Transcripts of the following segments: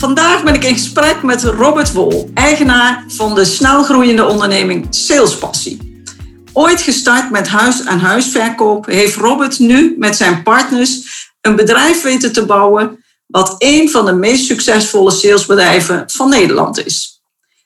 Vandaag ben ik in gesprek met Robert Wol, eigenaar van de snelgroeiende onderneming Salespassie. Ooit gestart met huis- en huisverkoop heeft Robert nu met zijn partners een bedrijf weten te bouwen wat een van de meest succesvolle salesbedrijven van Nederland is.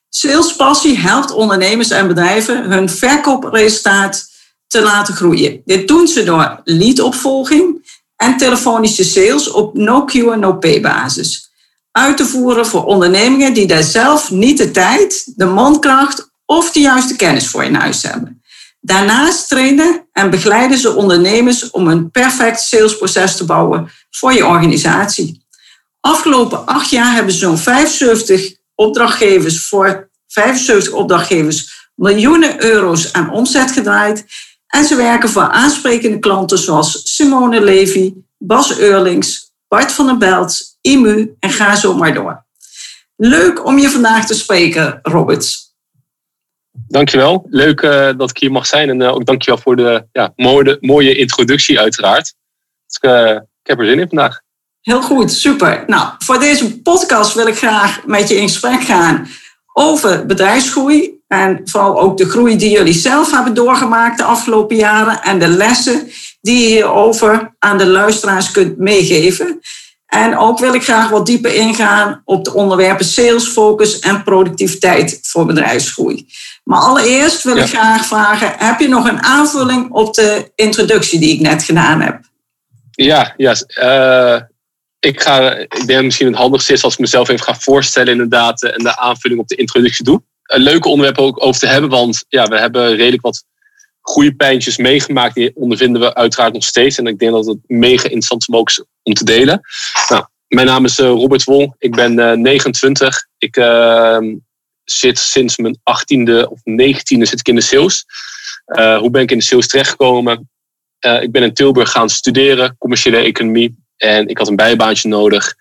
Salespassie helpt ondernemers en bedrijven hun verkoopresultaat te laten groeien. Dit doen ze door leadopvolging en telefonische sales op no-Q en no-pay basis uit te voeren voor ondernemingen die daar zelf niet de tijd, de mankracht of de juiste kennis voor in huis hebben. Daarnaast trainen en begeleiden ze ondernemers om een perfect salesproces te bouwen voor je organisatie. Afgelopen acht jaar hebben zo'n 75 opdrachtgevers voor 75 opdrachtgevers miljoenen euro's aan omzet gedraaid. En ze werken voor aansprekende klanten zoals Simone Levy, Bas Eurlings, Bart van der Belt, IMU en ga zo maar door. Leuk om je vandaag te spreken, Robert. Dankjewel. Leuk uh, dat ik hier mag zijn. En uh, ook dankjewel voor de ja, mooie, mooie introductie, uiteraard. Dus, uh, ik heb er zin in vandaag. Heel goed, super. Nou, voor deze podcast wil ik graag met je in gesprek gaan over bedrijfsgroei. En vooral ook de groei die jullie zelf hebben doorgemaakt de afgelopen jaren. En de lessen die je hierover aan de luisteraars kunt meegeven. En ook wil ik graag wat dieper ingaan op de onderwerpen sales, focus en productiviteit voor bedrijfsgroei. Maar allereerst wil ik graag vragen: heb je nog een aanvulling op de introductie die ik net gedaan heb? Ja, ja uh, ik, ga, ik denk misschien het handigste is als ik mezelf even ga voorstellen, inderdaad, en de aanvulling op de introductie doe. Leuke onderwerp ook over te hebben, want ja, we hebben redelijk wat goede pijntjes meegemaakt. Die ondervinden we uiteraard nog steeds. En ik denk dat het mega interessant is om ook om te delen. Nou, mijn naam is eh, Robert Wol. Ik ben 29. Eh, ik uh, zit sinds mijn 18e of 19e zit ik in de sales. Uh, hoe ben ik in de sales terechtgekomen? ik ben in Tilburg gaan studeren, commerciële economie. En ik had een bijbaantje nodig.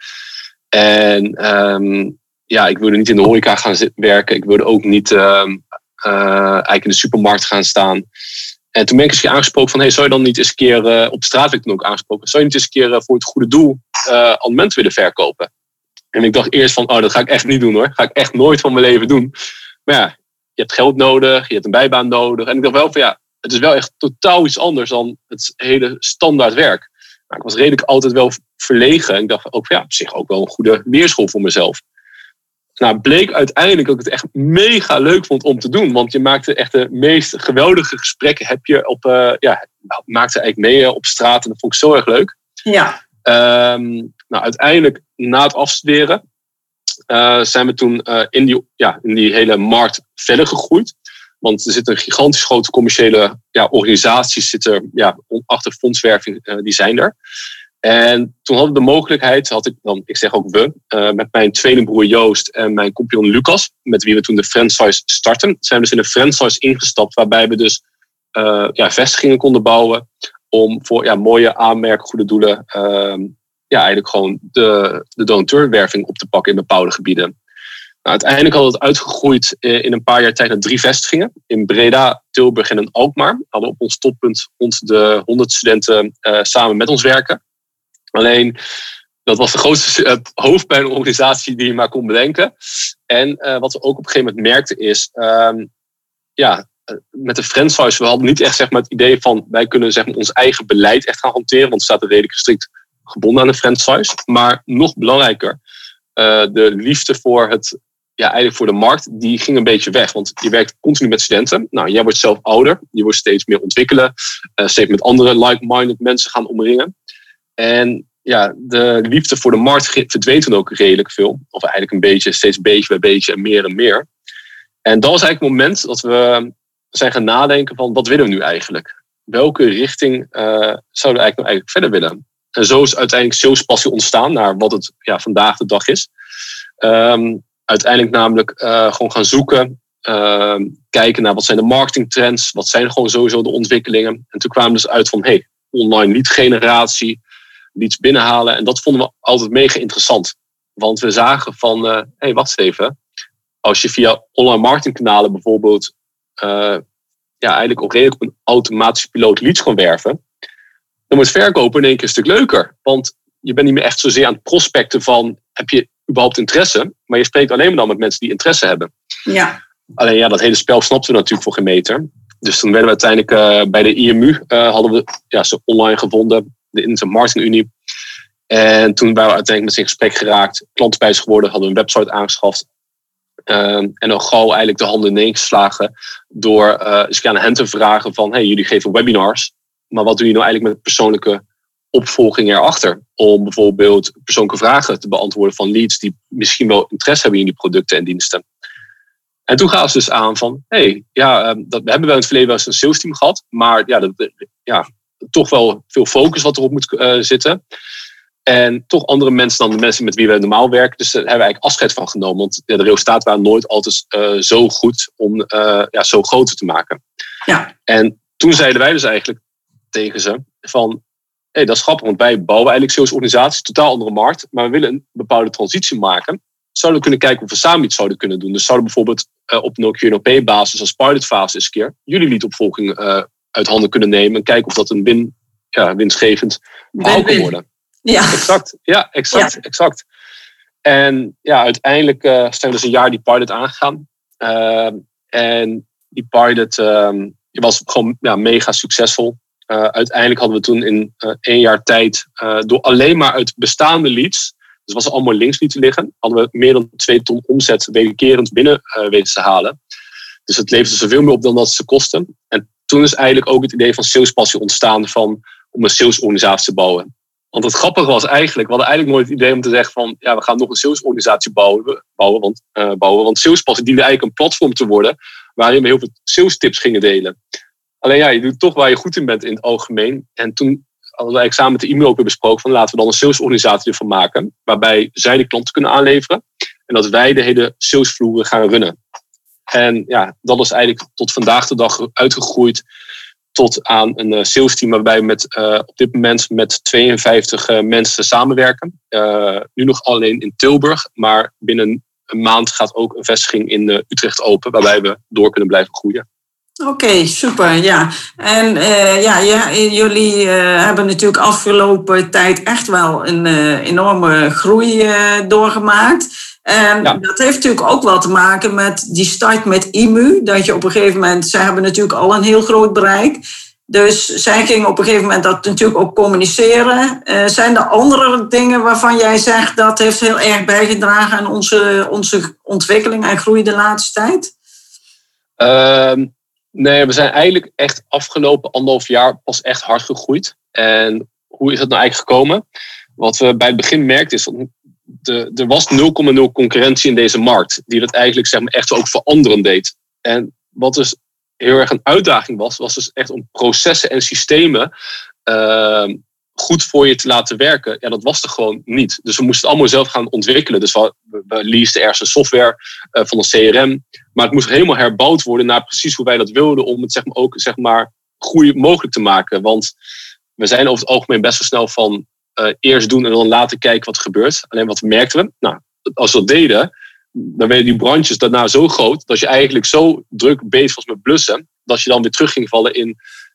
En um, ja, ik wilde niet in de horeca gaan werken. Ik wilde ook niet uh, eigenlijk in de supermarkt gaan staan. En toen ben ik eens aangesproken van, hey, zou je dan niet eens een keer, uh, op straat werd ik toen ook aangesproken, zou je niet eens een keer uh, voor het goede doel uh, abonnement willen verkopen? En ik dacht eerst van, oh, dat ga ik echt niet doen hoor. Dat ga ik echt nooit van mijn leven doen. Maar ja, je hebt geld nodig, je hebt een bijbaan nodig. En ik dacht wel van, ja, het is wel echt totaal iets anders dan het hele standaard werk. Maar ik was redelijk altijd wel verlegen. En ik dacht ook, ja, op zich ook wel een goede weerschool voor mezelf. Nou, bleek uiteindelijk dat ik het echt mega leuk vond om te doen. Want je maakte echt de meest geweldige gesprekken. Heb je op, uh, ja, maakte eigenlijk mee op straat. En dat vond ik zo erg leuk. Ja. Um, nou, uiteindelijk na het afstuderen uh, zijn we toen uh, in, die, ja, in die hele markt verder gegroeid. Want er zit een gigantisch grote commerciële ja, organisaties zitten, ja, achter fondswerving, die zijn er. En toen hadden we de mogelijkheid, had ik dan, ik zeg ook we, uh, met mijn tweelingbroer Joost en mijn compagnon Lucas, met wie we toen de franchise starten, zijn we dus in de franchise ingestapt, waarbij we dus uh, ja, vestigingen konden bouwen om voor ja, mooie aanmerken, goede doelen, uh, ja, eigenlijk gewoon de, de donateurwerving op te pakken in bepaalde gebieden. Nou, uiteindelijk we het uitgegroeid eh, in een paar jaar tijd naar drie vestigingen. In Breda, Tilburg en in Alkmaar. We hadden op ons toppunt rond de 100 studenten samen met ons werken. Alleen, dat was de grootste uh, hoofdpijnorganisatie die je maar kon bedenken. En uh, wat we ook op een gegeven moment merkten is, um, ja, uh, met de franchise, we hadden niet echt zeg maar, het idee van wij kunnen zeg maar, ons eigen beleid echt gaan hanteren, want het staat redelijk strikt gebonden aan de franchise. Maar nog belangrijker, de liefde voor het ja, eigenlijk voor de markt, die ging een beetje weg. Want je werkt continu met studenten. Nou, jij wordt zelf ouder. Je wordt steeds meer ontwikkelen. Steeds met andere like-minded mensen gaan omringen. En ja, de liefde voor de markt verdween toen ook redelijk veel. Of eigenlijk een beetje, steeds beetje bij beetje en meer en meer. En dat was eigenlijk het moment dat we zijn gaan nadenken van wat willen we nu eigenlijk? Welke richting uh, zouden we eigenlijk, nou eigenlijk verder willen? En zo is uiteindelijk salespassie ontstaan naar wat het ja, vandaag de dag is. Ehm, uiteindelijk namelijk uh, gewoon gaan zoeken, ehm, kijken naar wat zijn de marketingtrends, wat zijn gewoon sowieso de ontwikkelingen. En toen kwamen we dus uit van, hey, online lead generatie, leads binnenhalen. En dat vonden we altijd mega interessant. Want we zagen van, hé, hey, wacht even. Als je via online marketingkanalen bijvoorbeeld uh, ja, eigenlijk ook redelijk op een automatische piloot leads kan werven, dan wordt verkopen in één keer een stuk leuker. Want je bent niet meer echt zozeer aan het prospecten van heb je überhaupt interesse, maar je spreekt alleen maar dan met mensen die interesse hebben. Ja. Alleen ja, dat hele spel snapten we natuurlijk voor geen meter. Dus toen werden we uiteindelijk uh, bij de IMU, uh, hadden we ja, ze online gevonden, de Internet Marketing Unie. En toen waren we uiteindelijk met ze in gesprek geraakt, klantenprijs geworden, hadden we een website aangeschaft. Ehm, en dan gauw eigenlijk de handen ineengeslagen door uh, eens aan hen te vragen van, hey, jullie geven webinars, maar wat doen jullie nou eigenlijk met persoonlijke opvolging erachter? Om bijvoorbeeld persoonlijke vragen te beantwoorden van leads die misschien wel interesse hebben in die producten en diensten. En toen gaven ze dus aan van, hey, ja, ehm, dat, we hebben wel in het verleden wel eens een sales team gehad, maar ja, dat, ja toch wel veel focus wat erop moet uh, zitten. En toch andere mensen dan de mensen met wie we normaal werken. Dus daar hebben we eigenlijk afscheid van genomen. Want de resultaten waren nooit altijd uh, zo goed om uh, ja, zo groter te maken. Ja. En toen zeiden wij dus eigenlijk tegen ze van... Hé, hey, dat is grappig, want wij bouwen eigenlijk salesorganisaties, totaal andere markt. Maar we willen een bepaalde transitie maken. Zouden we kunnen kijken of we samen iets zouden kunnen doen. Dus zouden bijvoorbeeld uh, op een QNOP-basis als pilotfase eens een keer jullie leadopvolging uit handen kunnen nemen. En kijken of dat een win, ja, winstgevend verhaal kan worden. Ja. Exact, ja, exact, Ja. exact. En ja, uiteindelijk uh, zijn we dus een jaar die pilot aangegaan. Uh, en die pilot uh, was gewoon ja, mega succesvol. Uh, uiteindelijk hadden we toen in één jaar tijd, door alleen maar uit bestaande leads, dus was er allemaal links lieten liggen, hadden we meer dan twee ton omzet wederkerend binnen weten te halen. Dus het leverde zoveel meer op dan dat ze kosten. En toen is eigenlijk ook het idee van salespassie ontstaan van om een salesorganisatie te bouwen. Want het grappige was eigenlijk, we hadden eigenlijk nooit het idee om te zeggen van, ja, we gaan nog een salesorganisatie bouwen, bouwen, want, uh, bouwen, want salespassie diende eigenlijk een platform te worden waarin we heel veel sales tips gingen delen. Alleen ja, je doet toch waar je goed in bent in het algemeen. En toen hadden we eigenlijk samen met de e-mail ook weer besproken van laten we dan een salesorganisatie ervan maken, waarbij zij de klanten kunnen aanleveren en dat wij de hele salesvloeren gaan runnen. En ja, dat is eigenlijk tot vandaag de dag uitgegroeid tot aan een uh, sales team waarbij we met, uh, op dit moment met 52 uh, mensen samenwerken. Nu nog alleen in Tilburg, maar binnen een maand gaat ook een vestiging in Utrecht open, waarbij we door kunnen blijven groeien. Oké, super. Ja, en ja, ja, jullie hebben natuurlijk afgelopen tijd echt wel een enorme groei doorgemaakt. Ja. dat heeft natuurlijk ook wel te maken met die start met IMU. Dat je op een gegeven moment, zij hebben natuurlijk al een heel groot bereik. Dus zij gingen op een gegeven moment dat natuurlijk ook communiceren. Uh, zijn er andere dingen waarvan jij zegt dat heeft heel erg bijgedragen aan onze, onze ontwikkeling en groei de laatste tijd? Uh, nee, we zijn eigenlijk echt afgelopen anderhalf jaar pas echt hard gegroeid. En hoe is dat nou eigenlijk gekomen? Wat we bij het begin merkten is dat er was 0,0 concurrentie in deze markt. Die dat eigenlijk zeg maar, echt ook veranderen deed. En wat dus heel erg een uitdaging was, was dus echt om processen en systemen uh, goed voor je te laten werken. Ja, dat was er gewoon niet. Dus we moesten het allemaal zelf gaan ontwikkelen. Dus we, we leasten ergens een software uh, van een CRM. Maar het moest helemaal herbouwd worden naar precies hoe wij dat wilden. Om het zeg maar, ook zeg maar, groei mogelijk te maken. Want we zijn over het algemeen best wel snel van uh, eerst doen en dan later kijken wat er gebeurt. Alleen wat merkten we? Nou, als we dat deden, dan werden die brandjes daarna zo groot dat je eigenlijk zo druk bezig was met blussen, dat je dan weer terug ging vallen in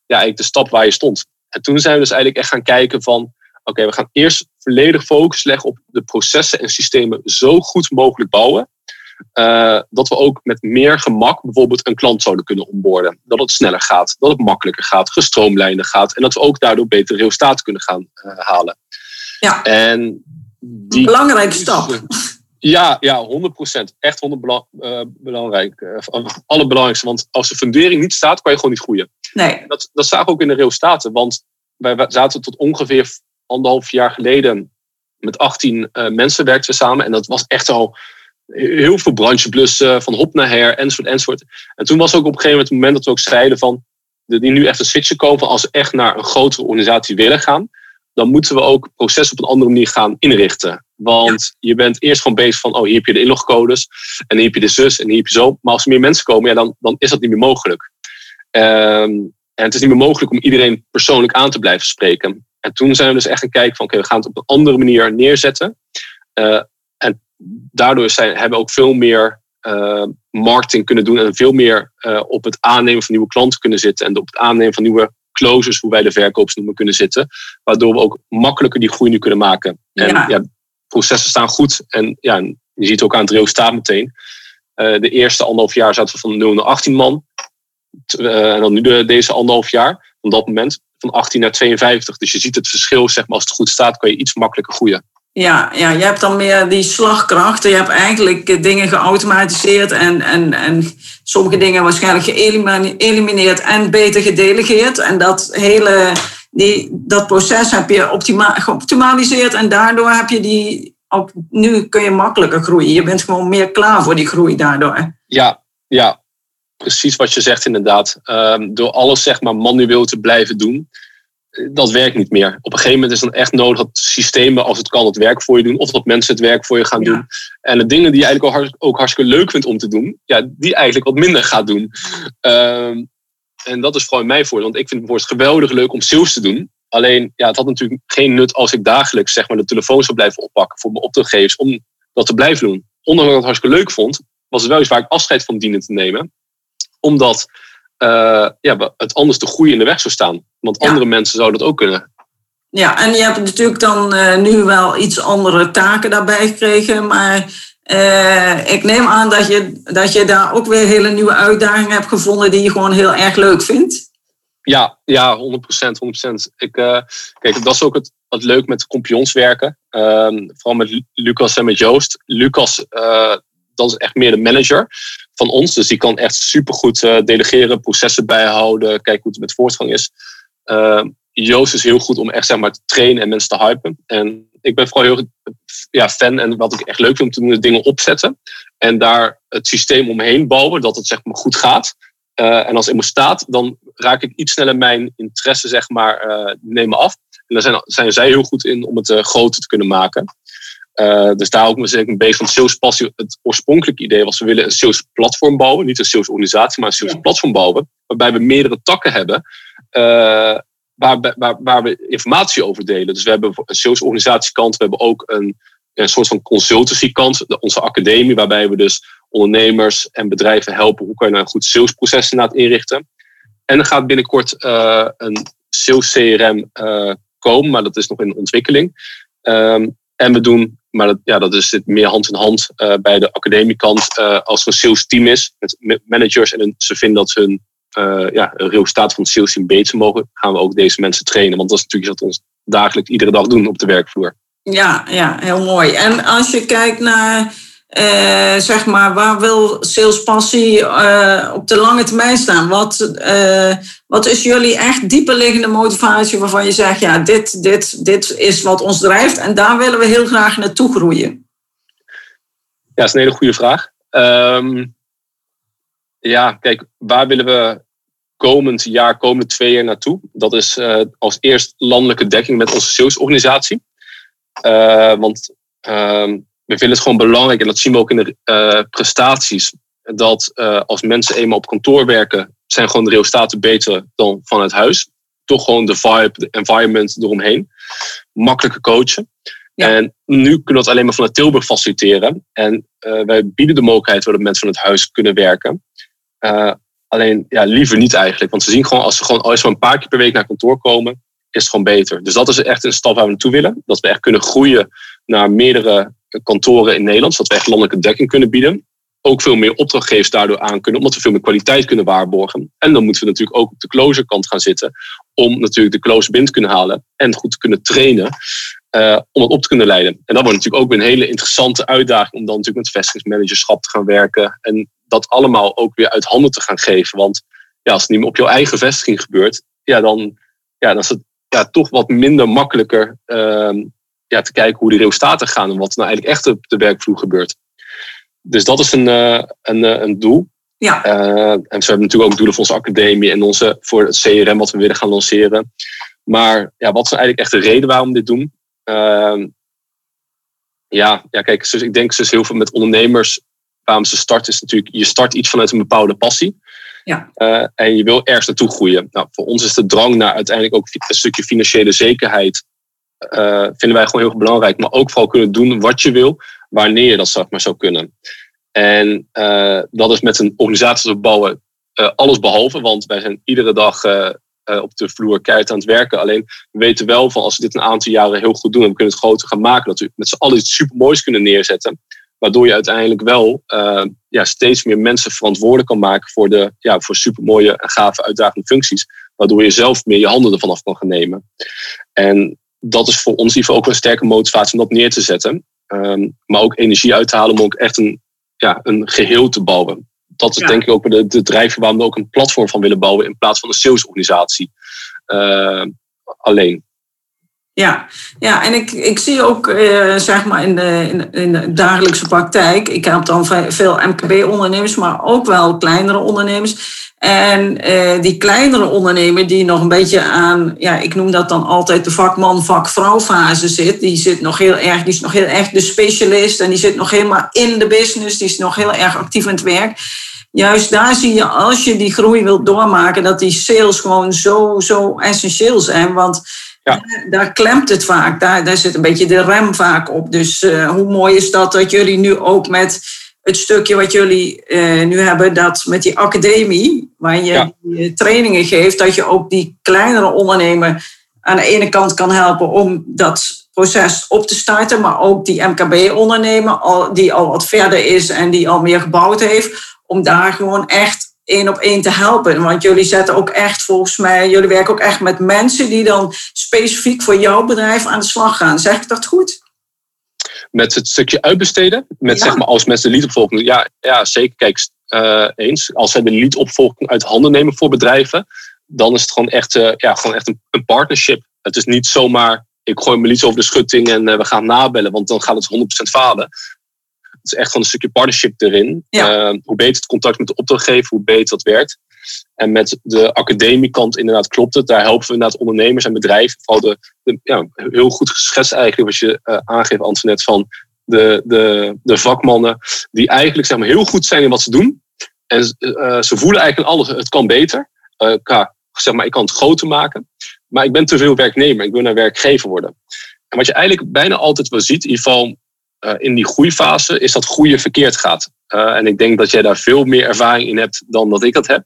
ja, eigenlijk de stap waar je stond. En toen zijn we dus eigenlijk echt gaan kijken van, oké, we gaan eerst volledig focus leggen op de processen en systemen zo goed mogelijk bouwen, uh, dat we ook met meer gemak bijvoorbeeld een klant zouden kunnen onboorden. Dat het sneller gaat, dat het makkelijker gaat, gestroomlijnder gaat en dat we ook daardoor betere resultaten kunnen gaan uh, halen. Ja, en die, een belangrijke stap. Ja, ja, 100%. Echt 100 bela uh, belangrijk. Uh, allerbelangrijkste. Want als de fundering niet staat, kan je gewoon niet groeien. Nee. Dat, dat zagen we ook in de resultaten. Want wij zaten tot ongeveer anderhalf jaar geleden met 18 uh, mensen werkten we samen. En dat was echt al heel veel brancheblussen, van hop naar her, enzovoort, enzovoort. En toen was ook op een gegeven moment het moment dat we ook zeiden van, die nu echt een switch komen als we echt naar een grotere organisatie willen gaan, dan moeten we ook processen op een andere manier gaan inrichten. Want je bent eerst gewoon bezig van, oh, hier heb je de inlogcodes en hier heb je de zus en hier heb je zo. Maar als er meer mensen komen, ja, dan, dan is dat niet meer mogelijk. Ehm, en het is niet meer mogelijk om iedereen persoonlijk aan te blijven spreken. En toen zijn we dus echt gaan kijken van, oké, we gaan het op een andere manier neerzetten. Uh, en daardoor zijn, hebben we ook veel meer uh, marketing kunnen doen en veel meer uh, op het aannemen van nieuwe klanten kunnen zitten en op het aannemen van nieuwe closers, hoe wij de verkopers noemen, kunnen zitten. Waardoor we ook makkelijker die groei nu kunnen maken. En ja, processen staan goed. En ja, je ziet ook aan het resultaat meteen. Uh, de eerste anderhalf jaar zaten we van 0 naar 18 man. Uh, en dan nu de, deze anderhalf jaar, van dat moment, van 18 naar 52. Dus je ziet het verschil, zeg maar, als het goed staat, kan je iets makkelijker groeien. Ja, ja, je hebt dan meer die slagkracht. Je hebt eigenlijk eh, dingen geautomatiseerd en, en, en sommige dingen waarschijnlijk geëlimineerd en beter gedelegeerd. En dat hele die, dat proces heb je optima geoptimaliseerd en daardoor heb je die ook nu kun je makkelijker groeien. Je bent gewoon meer klaar voor die groei daardoor. Ja, ja precies wat je zegt inderdaad. Um, door alles zeg maar manueel te blijven doen, dat werkt niet meer. Op een gegeven moment is het dan echt nodig dat systemen, als het kan, het werk voor je doen. Of dat mensen het werk voor je gaan doen. En de dingen die je eigenlijk ook, hartstikke leuk vindt om te doen, ja, die eigenlijk wat minder gaat doen. Um, en dat is vooral in mijn voordeel. Want ik vind het bijvoorbeeld geweldig leuk om sales te doen. Alleen, ja, het had natuurlijk geen nut als ik dagelijks zeg maar, de telefoon zou blijven oppakken voor mijn opdrachtgevers om dat te blijven doen. Ondanks dat ik het hartstikke leuk vond, was het wel iets waar ik afscheid van dienen te nemen. Omdat uh, ja, het anders de groei in de weg zou staan. Want andere mensen zouden dat ook kunnen. Ja, en je hebt natuurlijk dan uh, nu wel iets andere taken daarbij gekregen. Maar uh, ik neem aan dat je, dat je daar ook weer hele nieuwe uitdagingen hebt gevonden die je gewoon heel erg leuk vindt. Ja, ja 100%. 100%. Ik, uh, kijk, dat is ook het, wat leuk met compagnons werken. Uh, vooral met Lucas en met Joost. Lucas, dat is echt meer de manager van ons. Dus die kan echt supergoed delegeren, processen bijhouden, kijken hoe het met voortgang is. Ehm, Joost is heel goed om echt zeg maar, te trainen en mensen te hypen. En ik ben vooral heel ja, fan en wat ik echt leuk vind om te doen is dingen opzetten. En daar het systeem omheen bouwen, dat het zeg maar, goed gaat. Uh, en als het eenmaal staat, dan raak ik iets sneller mijn interesse zeg maar, uh, nemen af. En daar zijn, zijn zij heel goed in om het uh, groter te kunnen maken. dus daar ook een beetje van sales passie. Het oorspronkelijke idee was, we willen een sales platform bouwen. Niet een sales organisatie, maar een sales platform bouwen. Waarbij we meerdere takken hebben waar, waar, we informatie over delen. Dus we hebben een salesorganisatiekant, we hebben ook een, een soort van consultancykant, onze academie, waarbij we dus ondernemers en bedrijven helpen hoe kan je nou een goed salesproces inderdaad inrichten. En er gaat binnenkort uh, een sales CRM uh, komen, maar dat is nog in ontwikkeling. Um, en we doen, maar dat, ja, dat is meer hand in hand uh, bij de academiekant. als er een sales team is met managers en ze vinden dat hun uh, ja, een resultaat van het sales team beter mogen, gaan we ook deze mensen trainen. Want dat is natuurlijk wat we dagelijks iedere dag doen op de werkvloer. Ja, ja heel mooi. En als je kijkt naar, uh, zeg maar, waar wil salespassie uh, op de lange termijn staan? Wat, wat is jullie echt dieperliggende motivatie waarvan je zegt, ja, dit, dit, dit is wat ons drijft en daar willen we heel graag naartoe groeien? Ja, dat is een hele goede vraag. Um, ja, kijk, waar willen we komend jaar, komende twee jaar naartoe? Dat is uh, als eerst landelijke dekking met onze salesorganisatie. Uh, want uh, we vinden het gewoon belangrijk, en dat zien we ook in de uh, prestaties, dat als mensen eenmaal op kantoor werken, zijn gewoon de resultaten beter dan vanuit huis. Toch gewoon de vibe, de environment eromheen. Makkelijker coachen. En nu kunnen we het alleen maar vanuit Tilburg faciliteren. En wij bieden de mogelijkheid waar de mensen van het huis kunnen werken. Uh, alleen ja, liever niet eigenlijk. Want ze zien gewoon als ze gewoon als we een paar keer per week naar kantoor komen, is het gewoon beter. Dus dat is echt een stap waar we naartoe willen. Dat we echt kunnen groeien naar meerdere kantoren in Nederland. Zodat we echt landelijke dekking kunnen bieden. Ook veel meer opdrachtgevers daardoor aan kunnen, omdat we veel meer kwaliteit kunnen waarborgen. En dan moeten we natuurlijk ook op de closerkant gaan zitten. Om natuurlijk de closer binnen te kunnen halen en goed te kunnen trainen. Uh, om het op te kunnen leiden. En dat wordt natuurlijk ook een hele interessante uitdaging om dan natuurlijk met vestigingsmanagerschap te gaan werken. En dat allemaal ook weer uit handen te gaan geven. Want ja, als het niet meer op jouw eigen vestiging gebeurt, ja, dan, ja, dan is het ja, toch wat minder makkelijker uh, ja, te kijken hoe die resultaten gaan en wat nou eigenlijk echt op de werkvloer gebeurt. Dus dat is een, uh, een, uh, een doel. Ja. Uh, en we hebben natuurlijk ook doelen voor onze academie en onze, voor het CRM wat we willen gaan lanceren. Maar ja, wat is nou eigenlijk echt de reden waarom we dit doen? Ehm, ja, ja, kijk, dus ik denk dus heel veel met ondernemers, waarom ze starten, is natuurlijk, je start iets vanuit een bepaalde passie. Ja. Uh, en je wil ergens naartoe groeien. Nou, voor ons is de drang naar uiteindelijk ook een stukje financiële zekerheid. Uh, vinden wij gewoon heel erg belangrijk. Maar ook vooral kunnen doen wat je wil, wanneer je dat zeg maar zou kunnen. En uh, dat is met een organisatie te bouwen alles behalve. Want wij zijn iedere dag op de vloer keihard aan het werken. Alleen we weten wel van als we dit een aantal jaren heel goed doen en we kunnen het groter gaan maken, dat we met z'n allen iets supermoois kunnen neerzetten. Waardoor je uiteindelijk wel uh, ja, steeds meer mensen verantwoordelijk kan maken voor, de, ja, voor supermooie en gave uitdagende functies. Waardoor je zelf meer je handen ervan af kan gaan nemen. En dat is voor ons in ook een sterke motivatie om dat neer te zetten. Um, maar ook energie uit te halen om ook echt een, ja, een geheel te bouwen. Dat is denk ik ook de, de drijfveer waarom we ook een platform van willen bouwen in plaats van een salesorganisatie. Uh, alleen. Ja, ja en ik, ik zie ook uh, zeg maar in de, in, in, de dagelijkse praktijk, ik heb dan veel MKB-ondernemers, maar ook wel kleinere ondernemers. En uh, die kleinere ondernemer die nog een beetje aan, ja, ik noem dat dan altijd de vakman, vakvrouw fase zit, die zit nog heel erg, die is nog heel erg de specialist en die zit nog helemaal in de business, die is nog heel erg actief aan het werk juist daar zie je, als je die groei wilt doormaken, dat die sales gewoon zo, zo essentieel zijn. Want ja. daar, klemt het vaak. Daar, daar zit een beetje de rem vaak op. Dus uh, hoe mooi is dat dat jullie nu ook met het stukje wat jullie uh, nu hebben, dat met die academie, waar je ja. trainingen geeft, dat je ook die kleinere ondernemer aan de ene kant kan helpen om dat proces op te starten, maar ook die MKB-ondernemer die al wat verder is en die al meer gebouwd heeft, om daar gewoon echt één op één te helpen. Want jullie zetten ook echt, volgens mij, jullie werken ook echt met mensen die dan specifiek voor jouw bedrijf aan de slag gaan. Zeg ik dat goed? Met het stukje uitbesteden, met zeg maar als mensen de leadopvolging. Ja, ja, zeker. Kijk, uh, eens. Als zij de leadopvolging uit handen nemen voor bedrijven, dan is het gewoon echt, uh, ja, gewoon echt een, een, partnership. Het is niet zomaar, ik gooi mijn leads over de schutting en uh, we gaan nabellen, want dan gaat het 100% falen is echt van een stukje partnership erin. Uh, hoe beter het contact met de opdrachtgever, hoe beter dat werkt. En met de academiekant inderdaad klopt het. Daar helpen we inderdaad ondernemers en bedrijven. Vooral de, ja, heel goed geschetst eigenlijk wat je uh, aangeeft, Antoinette, van de, de, de vakmannen die eigenlijk zeg maar, heel goed zijn in wat ze doen. En uh, ze voelen eigenlijk alles, het kan beter. qua, zeg maar, ik kan het groter maken. Maar ik ben te veel werknemer, ik wil naar werkgever worden. En wat je eigenlijk bijna altijd wel ziet, in ieder geval uh, in die groeifase is dat groeien verkeerd gaat. Uh, en ik denk dat jij daar veel meer ervaring in hebt dan dat ik dat heb.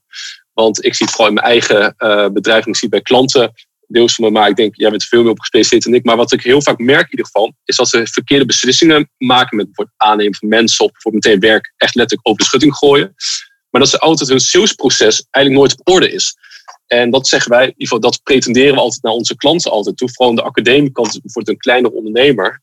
Want ik zie het vooral in mijn eigen uh, bedrijf en ik zie het bij klanten deels van me, maar ik denk, jij bent veel meer op gespecialiseerd dan ik. Maar wat ik heel vaak merk in ieder geval, is dat ze verkeerde beslissingen maken met bijvoorbeeld aannemen van mensen of bijvoorbeeld meteen werk echt letterlijk over de schutting gooien. Maar dat ze altijd hun salesproces eigenlijk nooit op orde is. En dat zeggen wij, in ieder geval, dat pretenderen we altijd naar onze klanten altijd toe. Vooral aan de academiekant, bijvoorbeeld een kleine ondernemer.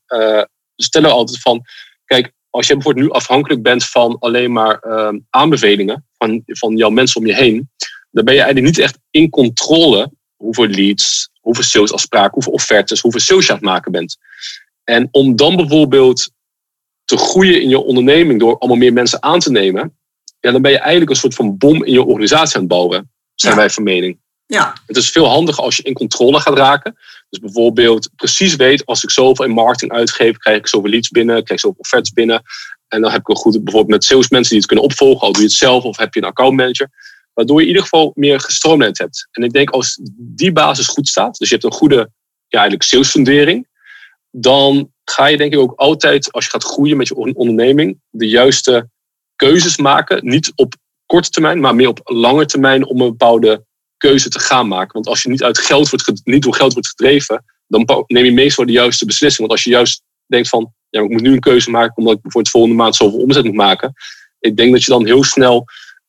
Stellen altijd van, kijk, als je bijvoorbeeld nu afhankelijk bent van alleen maar uh, aanbevelingen van, van jouw mensen om je heen, dan ben je eigenlijk niet echt in controle hoeveel leads, hoeveel salesafspraken, hoeveel offertes, hoeveel sales je aan het maken bent. En om dan bijvoorbeeld te groeien in je onderneming door allemaal meer mensen aan te nemen, ja, dan ben je eigenlijk een soort van bom in je organisatie aan het bouwen, zijn wij van mening. Ja. Het is veel handiger als je in controle gaat raken. Dus bijvoorbeeld precies weet, als ik zoveel in marketing uitgeef, krijg ik zoveel leads binnen, krijg ik zoveel offertes binnen. En dan heb ik een goed, bijvoorbeeld met salesmensen die het kunnen opvolgen, al doe je het zelf of heb je een accountmanager. Waardoor je in ieder geval meer gestroomlijnd hebt. En ik denk als die basis goed staat, dus je hebt een goede ja, eigenlijk salesfundering, dan ga je denk ik ook altijd, als je gaat groeien met je onderneming, de juiste keuzes maken. Niet op korte termijn, maar meer op lange termijn om een bepaalde keuze te gaan maken. Want als je niet, uit geld wordt, niet door geld wordt gedreven, dan neem je meestal de juiste beslissing. Want als je juist denkt van, ja, ik moet nu een keuze maken omdat ik voor het volgende maand zoveel omzet moet maken. Ik denk dat je dan heel snel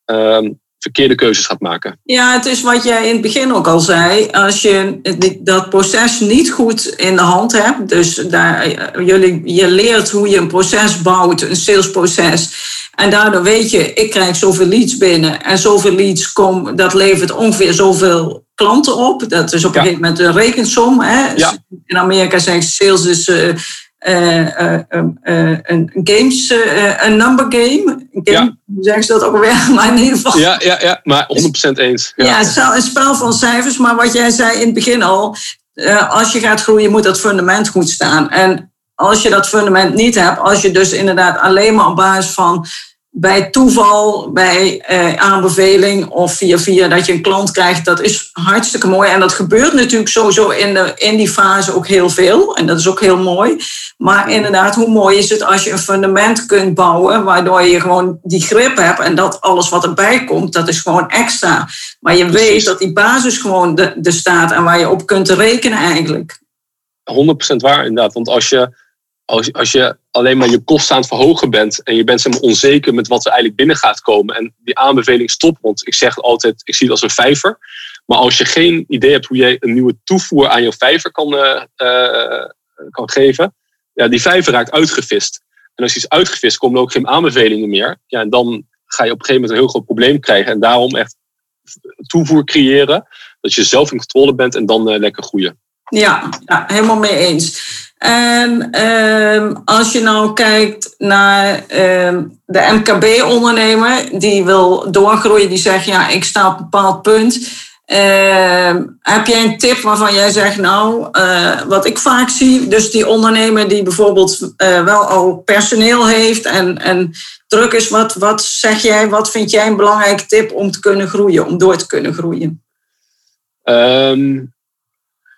uh, verkeerde keuzes gaat maken. Ja, het is wat jij in het begin ook al zei. Als je dat proces niet goed in de hand hebt, dus daar, jullie, je leert hoe je een proces bouwt, een salesproces. En daardoor weet je, ik krijg zoveel leads binnen en zoveel leads komen, dat levert ongeveer zoveel klanten op. Dat is op een gegeven moment een rekensom. Hè? Ja. In Amerika zeggen sales is uh, een games, een number game. Game Ja. Hoe zeggen ze dat ook alweer? Maar in ieder geval. Ja, ja, ja maar 100% eens. Ja, het is wel een spel van cijfers, maar wat jij zei in het begin al, als je gaat groeien, moet dat fundament goed staan. En als je dat fundament niet hebt, als je dus inderdaad alleen maar op basis van bij toeval, bij eh, aanbeveling of via via dat je een klant krijgt, dat is hartstikke mooi. En dat gebeurt natuurlijk sowieso in, de, in die fase ook heel veel. En dat is ook heel mooi. Maar inderdaad, hoe mooi is het als je een fundament kunt bouwen, waardoor je gewoon die grip hebt en dat alles wat erbij komt, dat is gewoon extra. Maar je weet dat die basis gewoon de, de staat en waar je op kunt rekenen eigenlijk. 100% waar inderdaad. Want als je als, als je alleen maar je kosten aan het verhogen bent en je bent zeg onzeker met wat er eigenlijk binnen gaat komen en die aanbeveling stopt, want ik zeg altijd, ik zie het als een vijver. Maar als je geen idee hebt hoe je een nieuwe toevoer aan je vijver kan, uh, uh, kan geven, ja, die vijver raakt uitgevist. En als die is uitgevist, komen er ook geen aanbevelingen meer. Ja, en dan ga je op een gegeven moment een heel groot probleem krijgen. En daarom echt toevoer creëren, dat je zelf in controle bent en dan uh, lekker groeien. Ja, ja, helemaal mee eens. En ehm, als je nou kijkt naar ehm, de MKB-ondernemer die wil doorgroeien, die zegt ja, ik sta op een bepaald punt. Ehm, heb jij een tip waarvan jij zegt, nou, uh, wat ik vaak zie, dus die ondernemer die bijvoorbeeld uh, wel al personeel heeft en, en druk is, wat, wat zeg jij, wat vind jij een belangrijke tip om te kunnen groeien, om door te kunnen groeien?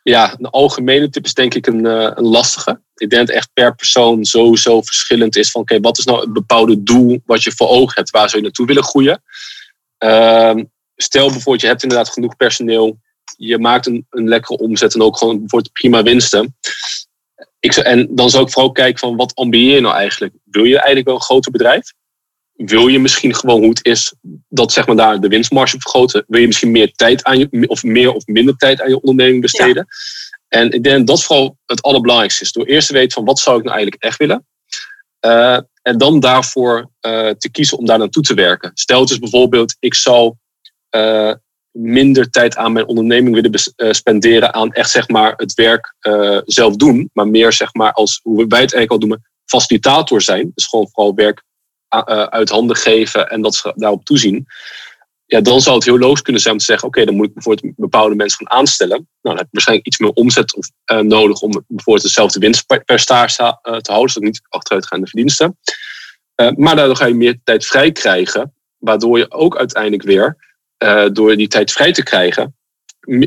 Ja, een algemene tip is denk ik een, uh, een lastige. Ik denk dat echt per persoon sowieso verschillend is van oké, wat is nou het bepaalde doel wat je voor ogen hebt, waar zou je naartoe willen groeien? Uh, stel bijvoorbeeld, je hebt inderdaad genoeg personeel, je maakt een, een lekkere omzet en ook gewoon bijvoorbeeld prima winsten. Ik zou, en dan zou ik vooral kijken van wat ambieer je nou eigenlijk? Wil je eigenlijk wel een groter bedrijf? Wil je misschien gewoon hoe het is dat zeg maar daar de winstmarge vergroten? Wil je misschien meer tijd aan je, of meer of minder tijd aan je onderneming besteden? En ik denk dat vooral het allerbelangrijkste is. Door eerst te weten van wat zou ik nou eigenlijk echt willen. Uh, en dan daarvoor uh, te kiezen om daar naartoe te werken. Stel dus bijvoorbeeld, ik zou uh, minder tijd aan mijn onderneming willen spenderen aan echt zeg maar het werk zelf doen. Maar meer zeg maar als, hoe wij het eigenlijk al noemen, facilitator zijn. Dus gewoon vooral werk uit handen geven en dat ze daarop toezien. Ja, dan zou het heel logisch kunnen zijn om te zeggen: oké, dan moet ik bijvoorbeeld bepaalde mensen gaan aanstellen. Nou, dan heb je waarschijnlijk iets meer omzet of, uh, nodig om bijvoorbeeld dezelfde winst per staar uh, te houden, zodat niet achteruitgaande verdiensten. maar daardoor ga je meer tijd vrij krijgen, waardoor je ook uiteindelijk weer, door die tijd vrij te krijgen,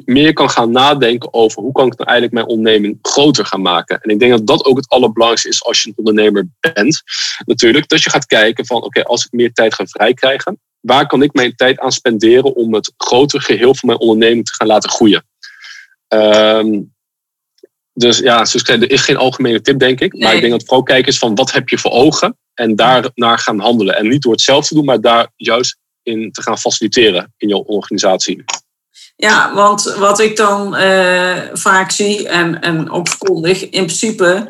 meer kan gaan nadenken over hoe kan ik nou eigenlijk mijn onderneming groter gaan maken. En ik denk dat dat ook het allerbelangrijkste is als je een ondernemer bent. Natuurlijk, dat je gaat kijken van oké, als ik meer tijd ga vrijkrijgen, waar kan ik mijn tijd aan spenderen om het grotere geheel van mijn onderneming te gaan laten groeien. Um, dus ja, dus er is geen algemene tip, denk ik. Maar ik denk dat vooral kijken is van wat heb je voor ogen en daar naar gaan handelen. En niet door het zelf te doen, maar daar juist in te gaan faciliteren in je organisatie. Ja, want wat ik dan uh, vaak zie en, en ook verkondig, in principe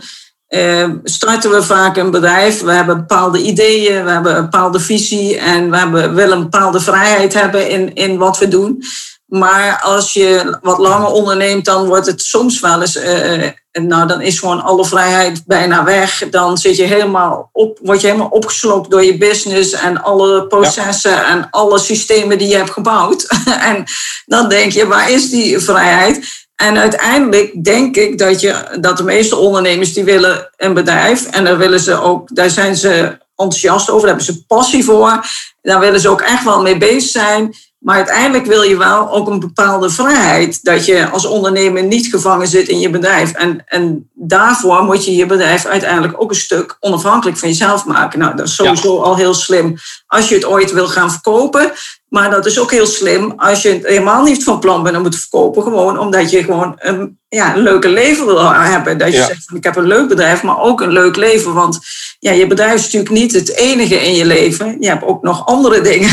uh, starten we vaak een bedrijf. We hebben bepaalde ideeën, we hebben een bepaalde visie en we hebben, willen een bepaalde vrijheid hebben in, in wat we doen. Maar als je wat langer onderneemt, dan wordt het soms wel eens, uh, nou dan is gewoon alle vrijheid bijna weg. Dan zit je helemaal op, word je helemaal opgeslokt door je business en alle processen en alle systemen die je hebt gebouwd. en dan denk je, waar is die vrijheid? En uiteindelijk denk ik dat, je, dat de meeste ondernemers die willen een bedrijf en daar willen ze ook, daar zijn ze enthousiast over, daar hebben ze passie voor. Daar willen ze ook echt wel mee bezig zijn. Maar uiteindelijk wil je wel ook een bepaalde vrijheid. Dat je als ondernemer niet gevangen zit in je bedrijf. En, en daarvoor moet je je bedrijf uiteindelijk ook een stuk onafhankelijk van jezelf maken. Nou, dat is sowieso al heel slim als je het ooit wil gaan verkopen. Maar dat is ook heel slim als je het helemaal niet van plan bent om het te verkopen. Gewoon omdat je gewoon een, ja, een leuke leven wil hebben. Dat je zegt, van, ik heb een leuk bedrijf, maar ook een leuk leven. Want ja, je bedrijf is natuurlijk niet het enige in je leven. Je hebt ook nog andere dingen.